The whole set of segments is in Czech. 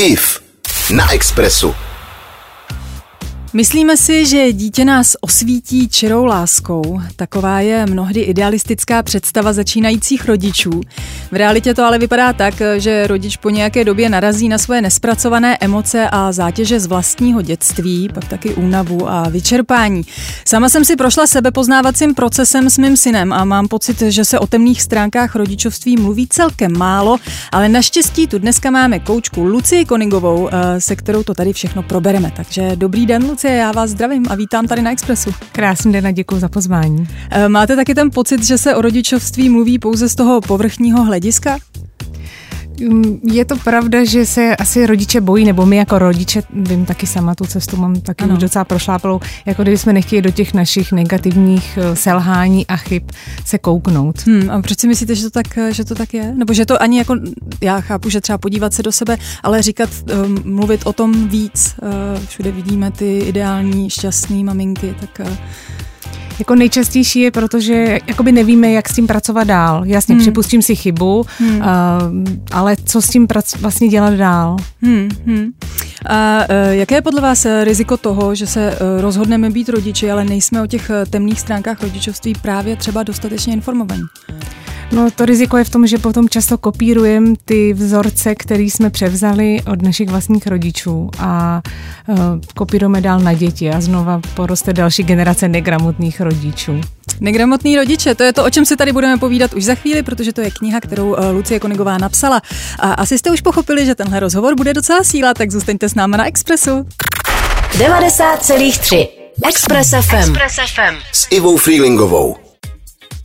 IF na Expressu. Myslíme si, že dítě nás osvítí čirou láskou. Taková je mnohdy idealistická představa začínajících rodičů. V realitě to ale vypadá tak, že rodič po nějaké době narazí na svoje nespracované emoce a zátěže z vlastního dětství, pak taky únavu a vyčerpání. Sama jsem si prošla sebepoznávacím procesem s mým synem a mám pocit, že se o temných stránkách rodičovství mluví celkem málo, ale naštěstí tu dneska máme koučku Lucii Konigovou, eh, se kterou to tady všechno probereme. Takže dobrý den, Lucie. Lucie, já vás zdravím a vítám tady na Expressu. Krásný den a děkuji za pozvání. Eh, máte taky ten pocit, že se o rodičovství mluví pouze z toho povrchního hlediska? Mm, je to pravda, že se asi rodiče bojí, nebo my jako rodiče, vím taky sama tu cestu, mám taky ano. už docela prošláplou, jako kdyby jsme nechtěli do těch našich negativních eh, selhání a chyb se kouknout. Hmm, a proč si myslíte, že to, tak, že to tak je? Nebo že to ani jako, já chápu, že třeba podívat se do sebe, ale říkat, um, mluvit o tom víc, uh, všude vidíme ty ideální, šťastné maminky, tak... Jako nejčastější je, protože jakoby nevíme, jak s tím pracovat dál. Jasně, hmm. připustím si chybu, hmm. uh, ale co s tím prac- vlastně dělat dál? Hmm. Hmm. A uh, jaké je podle vás eh, riziko toho, že se rozhodneme být rodiči, ale nejsme o těch temných stránkách rodičovství právě třeba dostatečně informovaní? No to riziko je v tom, že potom často kopírujeme ty vzorce, které jsme převzali od našich vlastních rodičů a uh, kopírujeme dál na děti a znova poroste další generace negramotných rodičů. Negramotný rodiče, to je to, o čem se tady budeme povídat už za chvíli, protože to je kniha, kterou uh, Lucie Konigová napsala. A asi jste už pochopili, že tenhle rozhovor bude docela síla, tak zůstaňte s náma na Expressu. 90,3 Express FM. Express FM. S Ivou Freelingovou.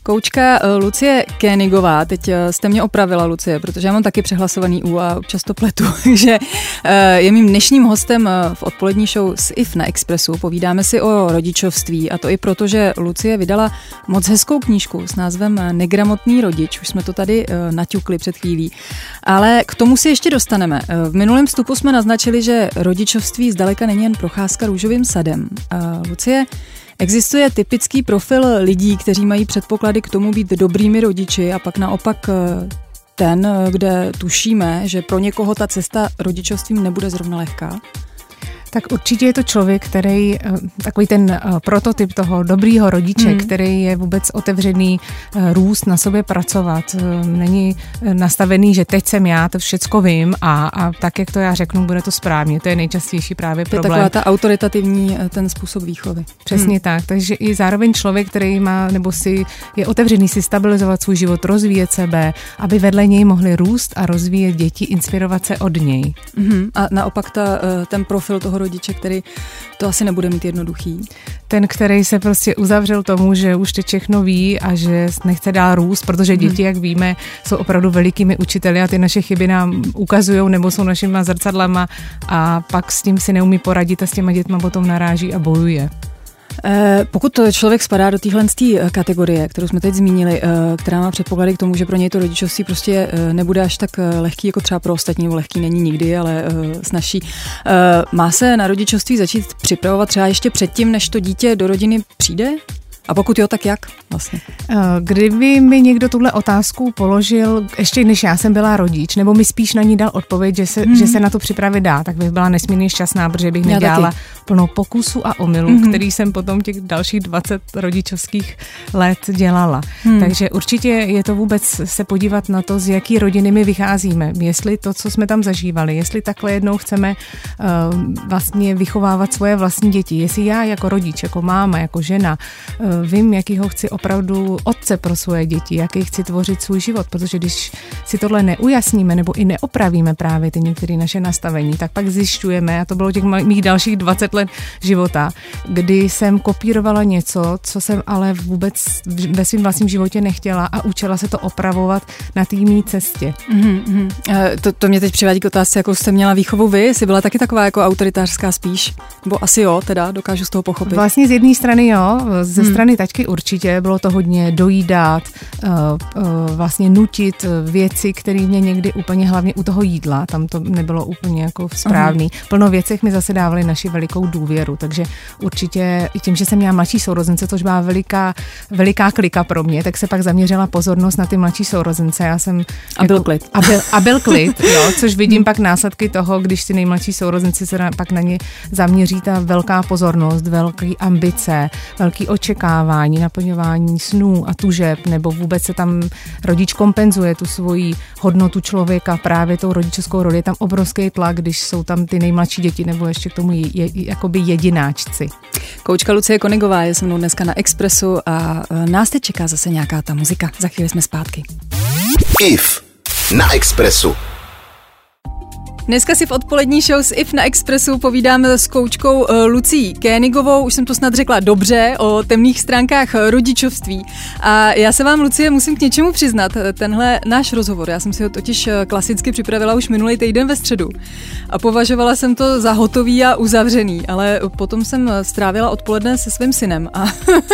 Koučka eh, Lucie Kénigová, teď eh, jste mě opravila, Lucie, protože já mám taky přehlasovaný U a občas to pletu, takže eh, je mým dnešním hostem v odpolední show s IF na Expressu. Povídáme si o rodičovství a to i proto, že Lucie vydala moc hezkou knížku s názvem Negramotný rodič, už jsme to tady naťukli před chvílí. Ale k tomu si ještě dostaneme. V minulém vstupu jsme naznačili, že rodičovství zdaleka není jen procházka růžovým sadem. Lucie, Existuje typický profil lidí, kteří mají předpoklady k tomu být dobrými rodiči a pak naopak eh, ten, eh, kde tušíme, že pro někoho ta cesta rodičovstvím nebude zrovna lehká? Tak určitě je to člověk, který, eh, takový ten eh, prototyp toho dobrýho rodiče, mm. který je vůbec otevřený eh, růst, na sobě pracovat. Není nastavený, že teď jsem já, to všecko vím a, a tak, jak to já řeknu, bude to správně. To je nejčastější právě problém. To je taková ta autoritativní ten způsob výchovy. Přesně mm. tak. Takže i zároveň člověk, který má, nebo si je otevřený si stabilizovat svůj život, rozvíjet sebe, aby vedle něj mohli růst a rozvíjet děti, inspirovat se od něj. Mm. A naopak ta, ten profil toho rodiče, který to asi nebude mít jednoduchý. Ten, který se prostě uzavřel tomu, že už teď všechno ví a že nechce dál růst, protože děti, hmm. jak víme, jsou opravdu velikými učiteli a ty naše chyby nám ukazují nebo jsou našimi zrcadlama a pak s tím si neumí poradit a s těma dětma potom naráží a bojuje. Eh, pokud člověk spadá do téhle eh, kategorie, kterou jsme teď zmínili, eh, která má předpoklady k tomu, že pro něj to rodičovství prostě nebude až tak lehký jako třeba pro ostatní, nebo lehký není nikdy, ale snaží. Má se na rodičovství začít připravovat třeba ještě předtím, než to dítě do rodiny přijde? A pokud jo, tak jak vlastně? Eh, kdyby mi někdo tuhle otázku položil, ještě než já jsem byla rodič, nebo mi spíš na ní dal odpověď, že se, mm. že se na to připravit dá, tak bych byla nesmírně šťastná, protože bych nedělala plno pokusů a omylů, mm. který jsem potom těch dalších 20 rodičovských let dělala. Mm. Takže určitě je to vůbec se podívat na to, z jaký rodiny my vycházíme, jestli to, co jsme tam zažívali, jestli takhle jednou chceme uh, vlastně vychovávat svoje vlastní děti, jestli já jako rodič, jako máma, jako žena, uh, vím, jakýho chci opravdu otce pro svoje děti, jaký chci tvořit svůj život, protože když si tohle neujasníme nebo i neopravíme právě ty některé naše nastavení, tak pak zjišťujeme, a to bylo těch mých dalších 20 let života, kdy jsem kopírovala něco, co jsem ale vůbec ve svém vlastním životě nechtěla a učila se to opravovat na té mý cestě. Mm-hmm. To, to mě teď přivádí k otázce, jakou jste měla výchovu vy, jsi byla taky taková jako autoritářská spíš, nebo asi jo, teda dokážu z toho pochopit. Vlastně z jedné strany jo, ze strany strany taťky určitě bylo to hodně dojídat, uh, uh, vlastně nutit věci, které mě někdy úplně hlavně u toho jídla, tam to nebylo úplně jako správný. Uh-huh. Plno věcech mi zase dávali naši velikou důvěru, takže určitě i tím, že jsem měla mladší sourozence, což byla veliká, veliká klika pro mě, tak se pak zaměřila pozornost na ty mladší sourozence. Já jsem a byl jako, klid. A byl, a byl klid, jo, což vidím pak následky toho, když ty nejmladší sourozenci se pak na ně zaměří ta velká pozornost, velký ambice, velký očekávání, naplňování snů a tužeb, nebo vůbec se tam rodič kompenzuje tu svoji hodnotu člověka právě tou rodičovskou roli. Je tam obrovský tlak, když jsou tam ty nejmladší děti nebo ještě k tomu je, je, jakoby jedináčci. Koučka Lucie Konigová je se mnou dneska na Expressu a e, nás teď čeká zase nějaká ta muzika. Za chvíli jsme zpátky. IF na Expressu. Dneska si v odpolední show s IF na Expressu povídáme s koučkou eh, Lucí Kénigovou, už jsem to snad řekla dobře, o temných stránkách eh, rodičovství. A já se vám, Lucie, musím k něčemu přiznat. Tenhle náš rozhovor, já jsem si ho totiž eh, klasicky připravila už minulý týden ve středu. A považovala jsem to za hotový a uzavřený, ale potom jsem strávila odpoledne se svým synem a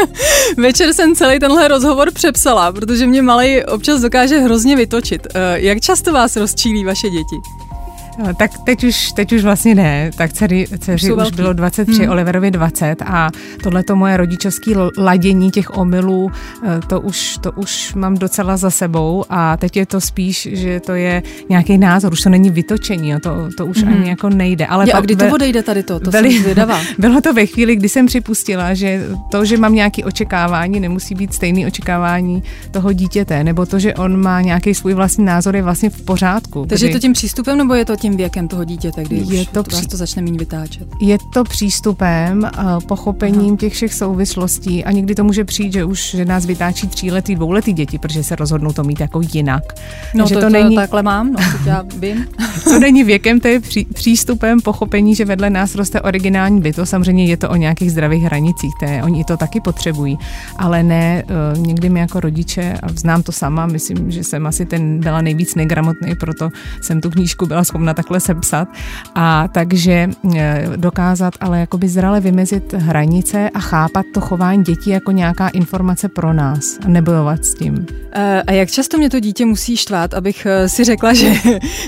večer jsem celý tenhle rozhovor přepsala, protože mě malý občas dokáže hrozně vytočit. Jak často vás rozčílí vaše děti? No, tak teď už, teď už vlastně ne. Tak dceři, dceři už bylo 23, hmm. Oliverovi 20 a tohle to moje rodičovské ladění těch omylů, eh, to už, to už mám docela za sebou a teď je to spíš, že to je nějaký názor, už to není vytočení, jo, to, to už hmm. ani jako nejde. Ale je, a kdy to odejde tady to? To veli, jsem Bylo to ve chvíli, kdy jsem připustila, že to, že mám nějaké očekávání, nemusí být stejný očekávání toho dítěte, nebo to, že on má nějaký svůj vlastní názor, je vlastně v pořádku. Takže kdy... je to tím přístupem, nebo je to tím tím věkem toho dítěte, kdy je to, vás to začne méně vytáčet? Je to přístupem, eh, pochopením Aha. těch všech souvislostí a někdy to může přijít, že už že nás vytáčí tříletý, dvouletý děti, protože se rozhodnou to mít jako jinak. No že to, to, není... takhle mám, no, to já vím. to není věkem, to je pří, přístupem, pochopení, že vedle nás roste originální byto. Samozřejmě je to o nějakých zdravých hranicích, to je, oni to taky potřebují, ale ne, uh, někdy mi jako rodiče, a znám to sama, myslím, že jsem asi ten byla nejvíc negramotný, proto jsem tu knížku byla schopna takhle sepsat. A takže e, dokázat ale jakoby zrale vymezit hranice a chápat to chování dětí jako nějaká informace pro nás a nebojovat s tím. E, a jak často mě to dítě musí štvát, abych e, si řekla, že,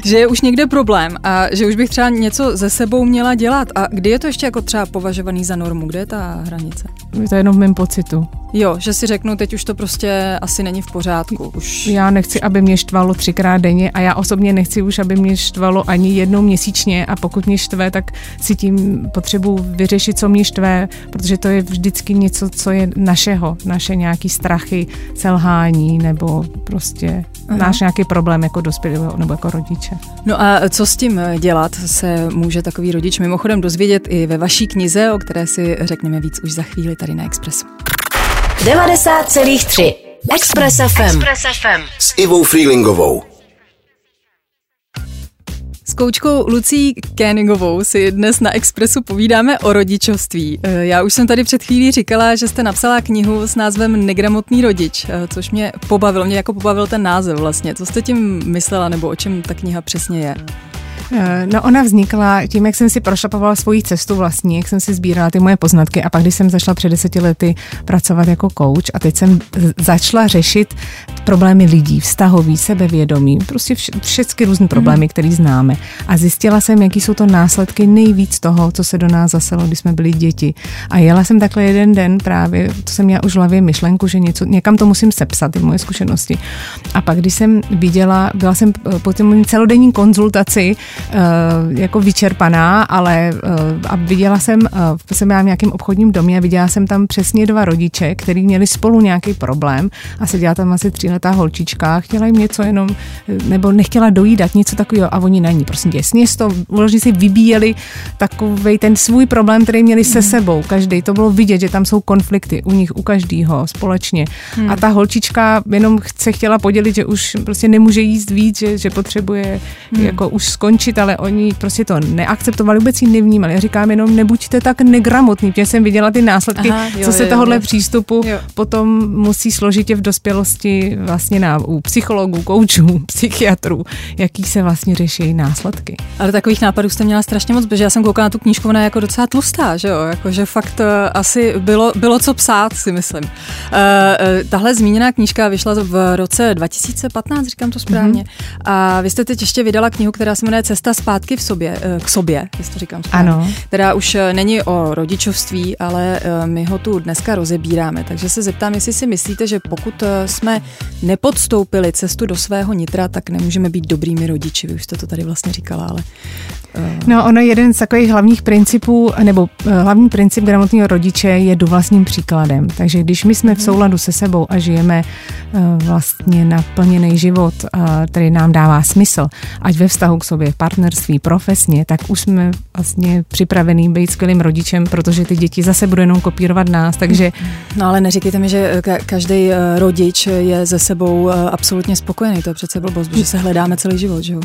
že je už někde problém a že už bych třeba něco ze sebou měla dělat? A kdy je to ještě jako třeba považovaný za normu? Kde je ta hranice? Je to jenom v mém pocitu. Jo, že si řeknu, teď už to prostě asi není v pořádku. Už... Já nechci, aby mě štvalo třikrát denně a já osobně nechci už, aby mě štvalo ani jednou měsíčně a pokud mě štve, tak si tím potřebuji vyřešit, co mě štve, protože to je vždycky něco, co je našeho, naše nějaký strachy, selhání nebo prostě Aha. náš nějaký problém jako dospělého nebo jako rodiče. No a co s tím dělat, se může takový rodič mimochodem dozvědět i ve vaší knize, o které si řekneme víc už za chvíli tady na Expressu. 90,3 Express FM. Express FM. S Ivou Freelingovou. S koučkou Lucí Kéningovou si dnes na Expressu povídáme o rodičovství. Eh, já už jsem tady před chvílí říkala, že jste napsala knihu s názvem Negramotný rodič, eh, což mě pobavilo, mě jako pobavil ten název vlastně. Co jste tím myslela nebo o čem ta kniha přesně je? Eh, no ona vznikla tím, jak jsem si prošlapovala svoji cestu vlastní, jak jsem si sbírala ty moje poznatky a pak, když jsem zašla před deseti lety pracovat jako coach a teď jsem začala řešit problémy lidí, vztahový, sebevědomí, prostě vš- všechny různé problémy, mm. které známe. A zjistila jsem, jaký jsou to následky nejvíc toho, co se do nás zaselo, když jsme byli děti. A jela jsem takhle jeden den právě, to jsem měla už v hlavě myšlenku, že něco, někam to musím sepsat, ty moje zkušenosti. A pak, když jsem viděla, byla jsem po celodenní konzultaci jako vyčerpaná, ale eh, a viděla jsem, uh, jsem já v nějakém obchodním domě a viděla jsem tam přesně dva rodiče, kteří měli spolu nějaký problém a seděla tam asi tříletá holčička, chtěla jim něco jenom, nebo nechtěla dojídat, něco takového a oni na ní, prosím tě, sněz to, vloží si vybíjeli takový ten svůj problém, který měli se hmm. sebou, každý, to bylo vidět, že tam jsou konflikty u nich, u každého společně hmm. a ta holčička jenom se chtěla podělit, že už prostě nemůže jíst víc, že, že potřebuje hmm. jako už skončit řešit, ale oni prostě to neakceptovali, vůbec ji nevnímali. Já říkám jenom, nebuďte tak negramotní, protože jsem viděla ty následky, Aha, jo, co se jo, tohohle jo. přístupu jo. potom musí složitě v dospělosti vlastně na, u psychologů, koučů, psychiatrů, jaký se vlastně řeší následky. Ale takových nápadů jste měla strašně moc, protože já jsem koukala na tu knížku, ona je jako docela tlustá, že jo, jako, že fakt uh, asi bylo, bylo co psát, si myslím. Uh, uh, tahle zmíněná knížka vyšla v roce 2015, říkám to správně, mm-hmm. a vy jste teď ještě vydala knihu, která se jmenuje Cesta zpátky v sobě, uh, k sobě, jestli to říkám správně. Ano. Která už není o rodičovství, ale uh, my ho tu dneska rozebíráme, takže se zeptám, jestli si myslíte, že pokud jsme nepodstoupili cestu do svého nitra, tak nemůžeme být dobrými rodiči. Vy už jste to tady vlastně říkala, ale Eh, no, ono jeden z takových hlavních principů, nebo eh, hlavní princip gramotného rodiče je vlastním příkladem. Takže když my jsme v mhm. souladu se sebou a žijeme eh, vlastně naplněný život, který nám dává smysl, ať ve vztahu k sobě, partnerství, profesně, tak už jsme vlastně připravený být skvělým rodičem, protože ty děti zase budou jenom kopírovat nás, takže... No ale neříkejte mi, že každý rodič je ze sebou absolutně spokojený, to je přece blbost, že se hledáme celý život, že jo?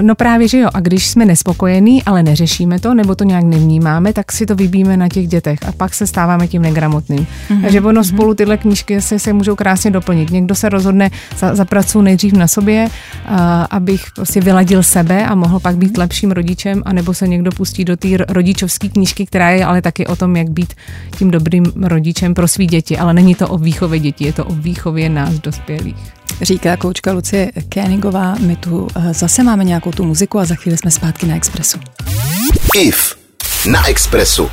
No právě, že jo, a když jsme nespokojení, spokojený, ale neřešíme to, nebo to nějak nevnímáme, tak si to vybíme na těch dětech a pak se stáváme tím negramotným. Mm-hmm. Takže ono mm-hmm. spolu tyhle knížky se, se můžou krásně doplnit. Někdo se rozhodne za, zapracuju nejdřív na sobě, uh, abych prostě vyladil sebe a mohl pak být lepším rodičem, anebo se někdo pustí do té rodičovské knížky, která je ale taky o tom, jak být tím dobrým rodičem pro svý děti. Ale není to o výchově dětí, je to o výchově nás dospělých říká koučka Lucie Kénigová. My tu eh, zase máme nějakou tu muziku a za chvíli jsme zpátky na Expressu. IF na Expressu.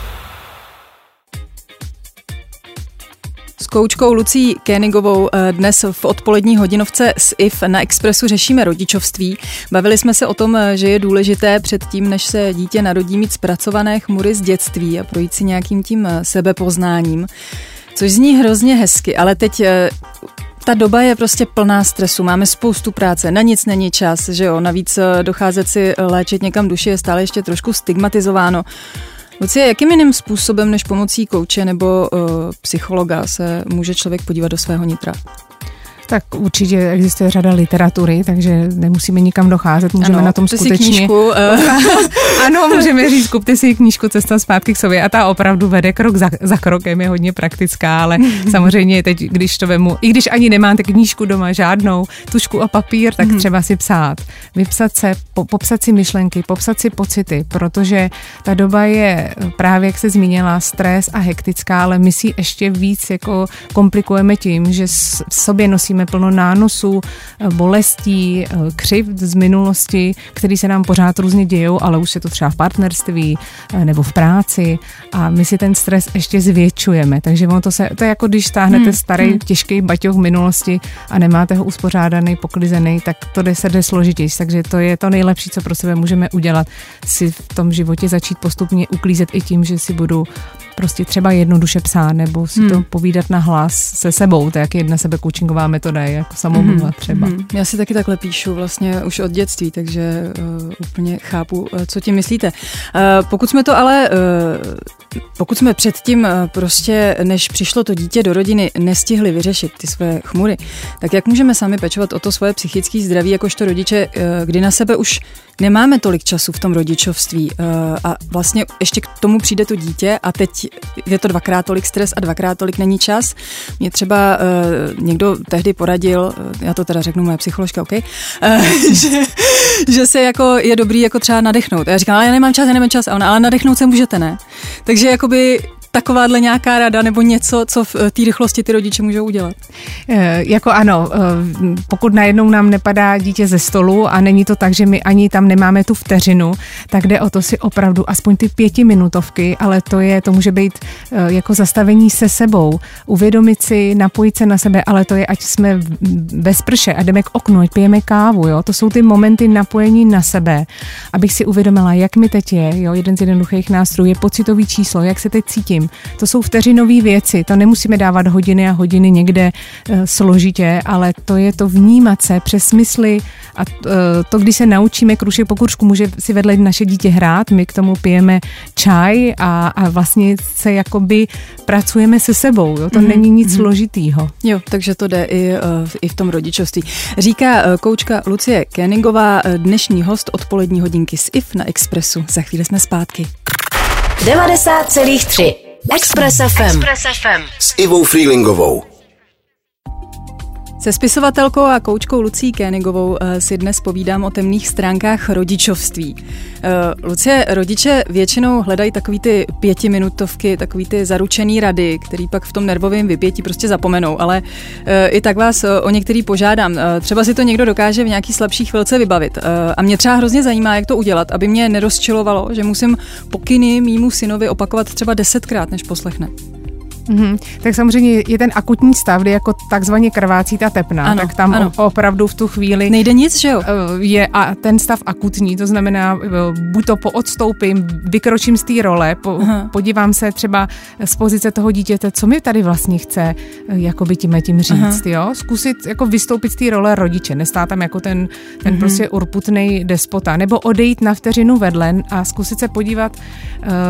S koučkou Lucí Kénigovou eh, dnes v odpolední hodinovce s IF na Expressu řešíme rodičovství. Bavili jsme se o tom, eh, že je důležité předtím, než se dítě narodí, mít zpracované chmury z dětství a projít si nějakým tím sebepoznáním. Což zní hrozně hezky, ale teď ta doba je prostě plná stresu, máme spoustu práce, na nic není čas, že jo, navíc eh, docházet si eh, léčit někam duši je stále ještě trošku stigmatizováno. Lucie, jakým jiným způsobem než pomocí kouče nebo uh, psychologa se může člověk podívat do svého nitra? Tak určitě existuje řada literatury, takže nemusíme nikam docházet, můžeme ano, na tom skutečně... Si knížku, uh... ano, můžeme říct, kupte si knížku Cesta zpátky k sobě a ta opravdu vede krok za, za krokem, je hodně praktická, ale samozřejmě teď, když to vemu, i když ani nemáte knížku doma žádnou, tušku a papír, tak mm. třeba si psát, vypsat se, po, popsat si myšlenky, popsat si pocity, protože ta doba je právě, jak se zmínila, stres a hektická, ale my si ještě víc jako komplikujeme tím, že v sobě nosíme cítíme plno nánosů, eh, bolestí, eh, křivd z minulosti, které se nám pořád různě dějou, ale už je to třeba v partnerství eh, nebo v práci a my si ten stres ještě zvětšujeme. Takže ono to, se, to je jako když stáhnete hmm. starý hmm. těžký baťoch v minulosti a nemáte ho uspořádaný, poklizený, tak to jde se jde složitěji. Takže to je to nejlepší, co pro sebe můžeme udělat, si v tom životě začít postupně uklízet i tím, že si budu prostě třeba jednoduše psát nebo si hmm. to povídat na hlas se sebou, to je jak jedna sebekoučingová metoda, je jako samomluva hmm. třeba. Hmm. Já si taky takhle píšu vlastně už od dětství, takže uh, úplně chápu, uh, co tím myslíte. Uh, pokud jsme to ale, uh, pokud jsme předtím uh, prostě, než přišlo to dítě do rodiny, nestihli vyřešit ty své chmury, tak jak můžeme sami pečovat o to svoje psychické zdraví, jakožto rodiče, uh, kdy na sebe už nemáme tolik času v tom rodičovství uh, a vlastně ještě k tomu přijde to dítě a teď je to dvakrát tolik stres a dvakrát tolik není čas. Mě třeba uh, někdo tehdy poradil, uh, já to teda řeknu moje psycholožka, OK, uh, že, že se jako je dobrý jako třeba nadechnout. A já říkám, ale já nemám čas, já nemám čas. A ona, ale nadechnout se můžete, ne? Takže jakoby takováhle nějaká rada nebo něco, co v té rychlosti ty rodiče můžou udělat? E, jako ano, e, pokud najednou nám nepadá dítě ze stolu a není to tak, že my ani tam nemáme tu vteřinu, tak jde o to si opravdu aspoň ty pětiminutovky, ale to je, to může být e, jako zastavení se sebou, uvědomit si, napojit se na sebe, ale to je, ať jsme ve sprše a jdeme k oknu, ať pijeme kávu, jo, to jsou ty momenty napojení na sebe, abych si uvědomila, jak mi teď je, jo, jeden z jednoduchých nástrojů je pocitový číslo, jak se teď cítím, tím. To jsou vteřinové věci, to nemusíme dávat hodiny a hodiny někde e, složitě, ale to je to vnímat se přes smysly a e, to, když se naučíme krušek po kružku, může si vedle naše dítě hrát, my k tomu pijeme čaj a, a vlastně se jakoby pracujeme se sebou, jo? to mm-hmm. není nic mm-hmm. složitýho. Jo, takže to jde i, uh, i v tom rodičovství. Říká uh, koučka Lucie Kéningová, dnešní host odpolední hodinky s IF na Expressu. Za chvíli jsme zpátky. 90,3 Express FM. Express FM. S Ivou Freelingovou. Se spisovatelkou a koučkou Lucí Kénigovou eh, si dnes povídám o temných stránkách rodičovství. Eh, Lucie, rodiče většinou hledají takový ty pětiminutovky, takový ty zaručený rady, který pak v tom nervovém vypětí prostě zapomenou, ale eh, i tak vás o některý požádám. Třeba si to někdo dokáže v nějaký slabší chvilce vybavit. A mě třeba hrozně zajímá, jak to udělat, aby mě nerozčilovalo, že musím pokyny mýmu synovi opakovat třeba desetkrát, než poslechne. Mm-hmm. Tak samozřejmě je ten akutní stav, kdy jako takzvaně krvácí ta tepna, ano, tak tam ano. opravdu v tu chvíli nejde nic, že jo? Eh, je a ten stav akutní, to znamená, eh, buď to poodstoupím, vykročím z té role, po, podívám se třeba z pozice toho dítěte, co mi tady vlastně chce eh, jakoby tím tím říct, Aha. jo? Zkusit jako vystoupit z té role rodiče, nestát tam jako ten, ten mm-hmm. prostě urputný despota, nebo odejít na vteřinu vedle a zkusit se podívat,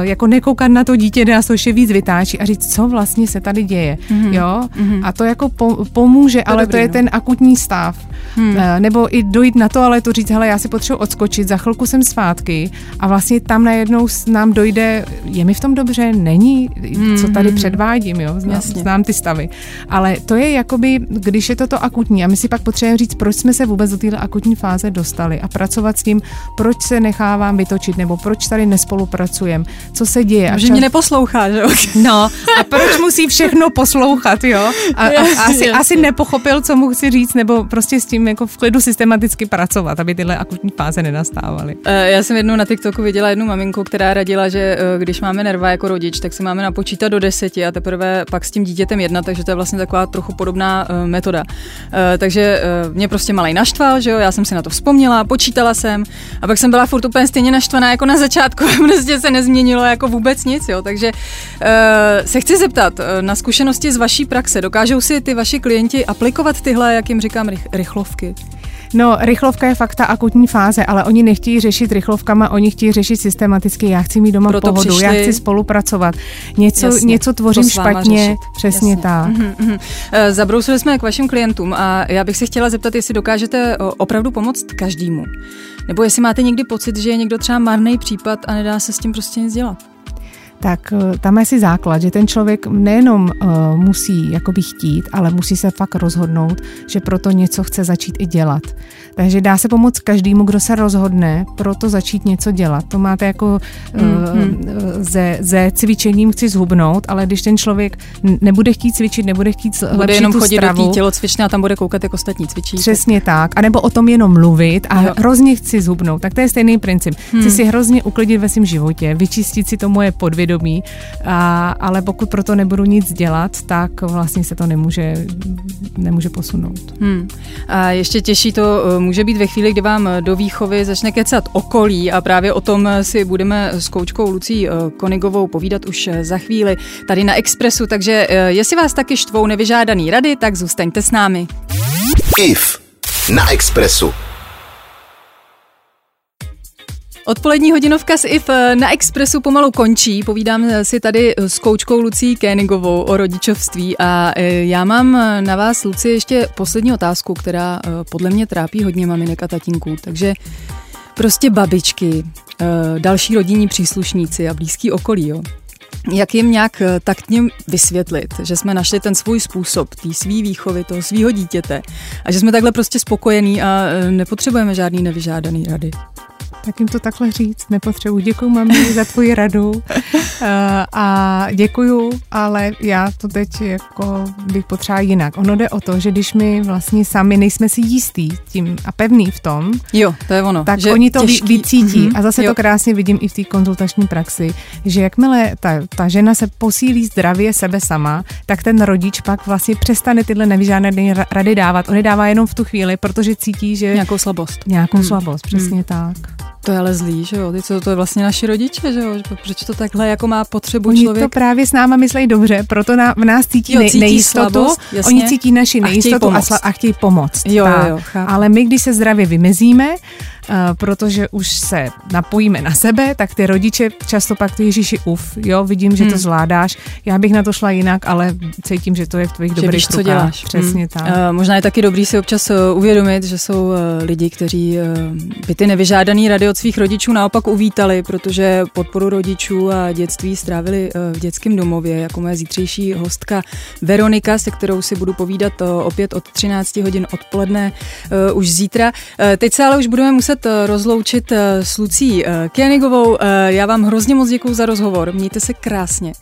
jako nekoukat na to dítě, nás to ještě víc vytáčí a říct, co vlastně vlastně se tady děje, mm-hmm. jo, mm-hmm. a to jako pomůže, to ale dobrý, to je no. ten akutní stav. Hmm. Nebo i dojít na to, ale to říct, hele, já si potřebuji odskočit, za chvilku jsem zpátky a vlastně tam najednou nám dojde, je mi v tom dobře, není, hmm. co tady předvádím, jo, znám, znám ty stavy. Ale to je jakoby, když je toto akutní a my si pak potřebujeme říct, proč jsme se vůbec do této akutní fáze dostali a pracovat s tím, proč se nechávám vytočit, nebo proč tady nespolupracujeme, co se děje. A že mě neposlouchá, že jo? No, a proč musí všechno poslouchat, jo? A, a asi, asi nepochopil, co mu chci říct, nebo prostě s tím jako v klidu systematicky pracovat, aby tyhle akutní fáze nenastávaly. Eh, já jsem jednou na TikToku viděla jednu maminku, která radila, že eh, když máme nerva jako rodič, tak se máme napočítat do deseti a teprve pak s tím dítětem jednat, takže to je vlastně taková trochu podobná eh, metoda. Takže mě prostě malej naštval, že jo, já jsem si na to vzpomněla, počítala jsem a pak jsem byla furt úplně stejně naštvaná jako na začátku, prostě se nezměnilo jako vůbec nic, jo, takže se chci zeptat na zkušenosti z vaší praxe, dokážou si ty vaši klienti aplikovat tyhle, jak jim říkám, rychlovky? rychlovky? No, rychlovka je fakt ta akutní fáze, ale oni nechtějí řešit rychlovkama, oni chtějí řešit systematicky. Já chci mít doma Proto pohodu, přišli... já chci spolupracovat. Něco, Jasně, něco tvořím špatně, řešit. přesně Jasně. tak. Mm-hmm, mm-hmm. Zabrousili jsme k vašim klientům a já bych se chtěla zeptat, jestli dokážete opravdu pomoct každému. Nebo jestli máte někdy pocit, že je někdo třeba marný případ a nedá se s tím prostě nic dělat tak eh, tam je si základ, že ten člověk nejenom uh, musí jakoby chtít, ale musí se fakt rozhodnout, že proto něco chce začít i dělat. Takže dá se pomoct každému, kdo se rozhodne proto začít něco dělat. To máte jako mm-hmm. ze, ze cvičením chci zhubnout, ale když ten člověk nebude chtít cvičit, nebude chtít bude lepšit jenom tu chodit stravu, do tělocvičny a tam bude koukat, jako ostatní cvičí. Přesně tak. A nebo o tom jenom mluvit a jo. hrozně chci zhubnout. Tak to je stejný princip. Hmm. Chci si hrozně uklidit ve svém životě, vyčistit si to moje podvědomí, a, ale pokud proto nebudu nic dělat, tak vlastně se to nemůže, nemůže posunout. Hmm. A ještě těžší to může být ve chvíli, kdy vám do výchovy začne kecat okolí a právě o tom si budeme s koučkou Lucí eh, Konigovou povídat už eh, za chvíli tady na Expressu, takže jestli vás taky štvou nevyžádaný rady, tak zůstaňte s námi. IF na Expressu. Odpolední hodinovka s IF na Expressu pomalu končí. Povídám si tady s koučkou Lucí Kénigovou o rodičovství a já mám na vás, Luci, ještě poslední otázku, která podle mě trápí hodně maminek a tatínků. Takže prostě babičky, další rodinní příslušníci a blízký okolí, jo. Jak jim nějak taktně vysvětlit, že jsme našli ten svůj způsob, té svý výchovy, toho svého dítěte a že jsme takhle prostě spokojení a nepotřebujeme žádný nevyžádaný rady tak jim to takhle říct, nepotřebuji. Děkuji mami za tvoji radu uh, a děkuju, ale já to teď jako bych potřeba jinak. Ono jde o to, že když my vlastně sami nejsme si jistí tím a pevný v tom, jo, to je ono, tak že oni to těžký, vycítí mm-hmm, a zase jo. to krásně vidím i v té konzultační praxi, že jakmile ta, ta žena se posílí zdravě sebe sama, tak ten rodič pak vlastně přestane tyhle nevyžádné rady dávat. On je dává jenom v tu chvíli, protože cítí, že... Nějakou slabost. Nějakou hmm. slabost, přesně hmm. tak. To je ale zlý, že jo? Ty co, to je vlastně naši rodiče, že jo? Proč to takhle jako má potřebu Oni člověk? to právě s náma myslí dobře, proto na, v nás cítí, jo, cítí nejistotu, slabost, oni cítí naši nejistotu a, chtějí a, a chtějí pomoct. Jo, jo, jo, Ale my, když se zdravě vymezíme, protože už se napojíme na sebe, tak ty rodiče často pak ty Ježíši uf, jo, vidím, že hmm. to zvládáš, já bych na to šla jinak, ale cítím, že to je v tvých že dobrých víš, co děláš. Přesně hmm. tak. Uh, možná je taky dobrý si občas uh, uvědomit, že jsou uh, lidi, kteří uh, by ty nevyžádaný rady od svých rodičů naopak uvítali, protože podporu rodičů a dětství strávili uh, v dětském domově, jako moje zítřejší hostka Veronika, se kterou si budu povídat uh, opět od 13 hodin odpoledne uh, už zítra. Uh, teď se ale už budeme muset muset eh, rozloučit eh, s Lucí eh, Kienigovou. Já vám hrozně moc děkuji za rozhovor. Mějte se krásně.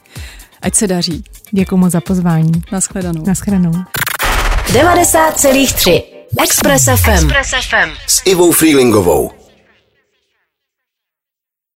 Ať se daří. Děkuji moc za pozvání. Naschledanou. Naschledanou. 90,3 Express FM. Express FM. S Ivou Freelingovou.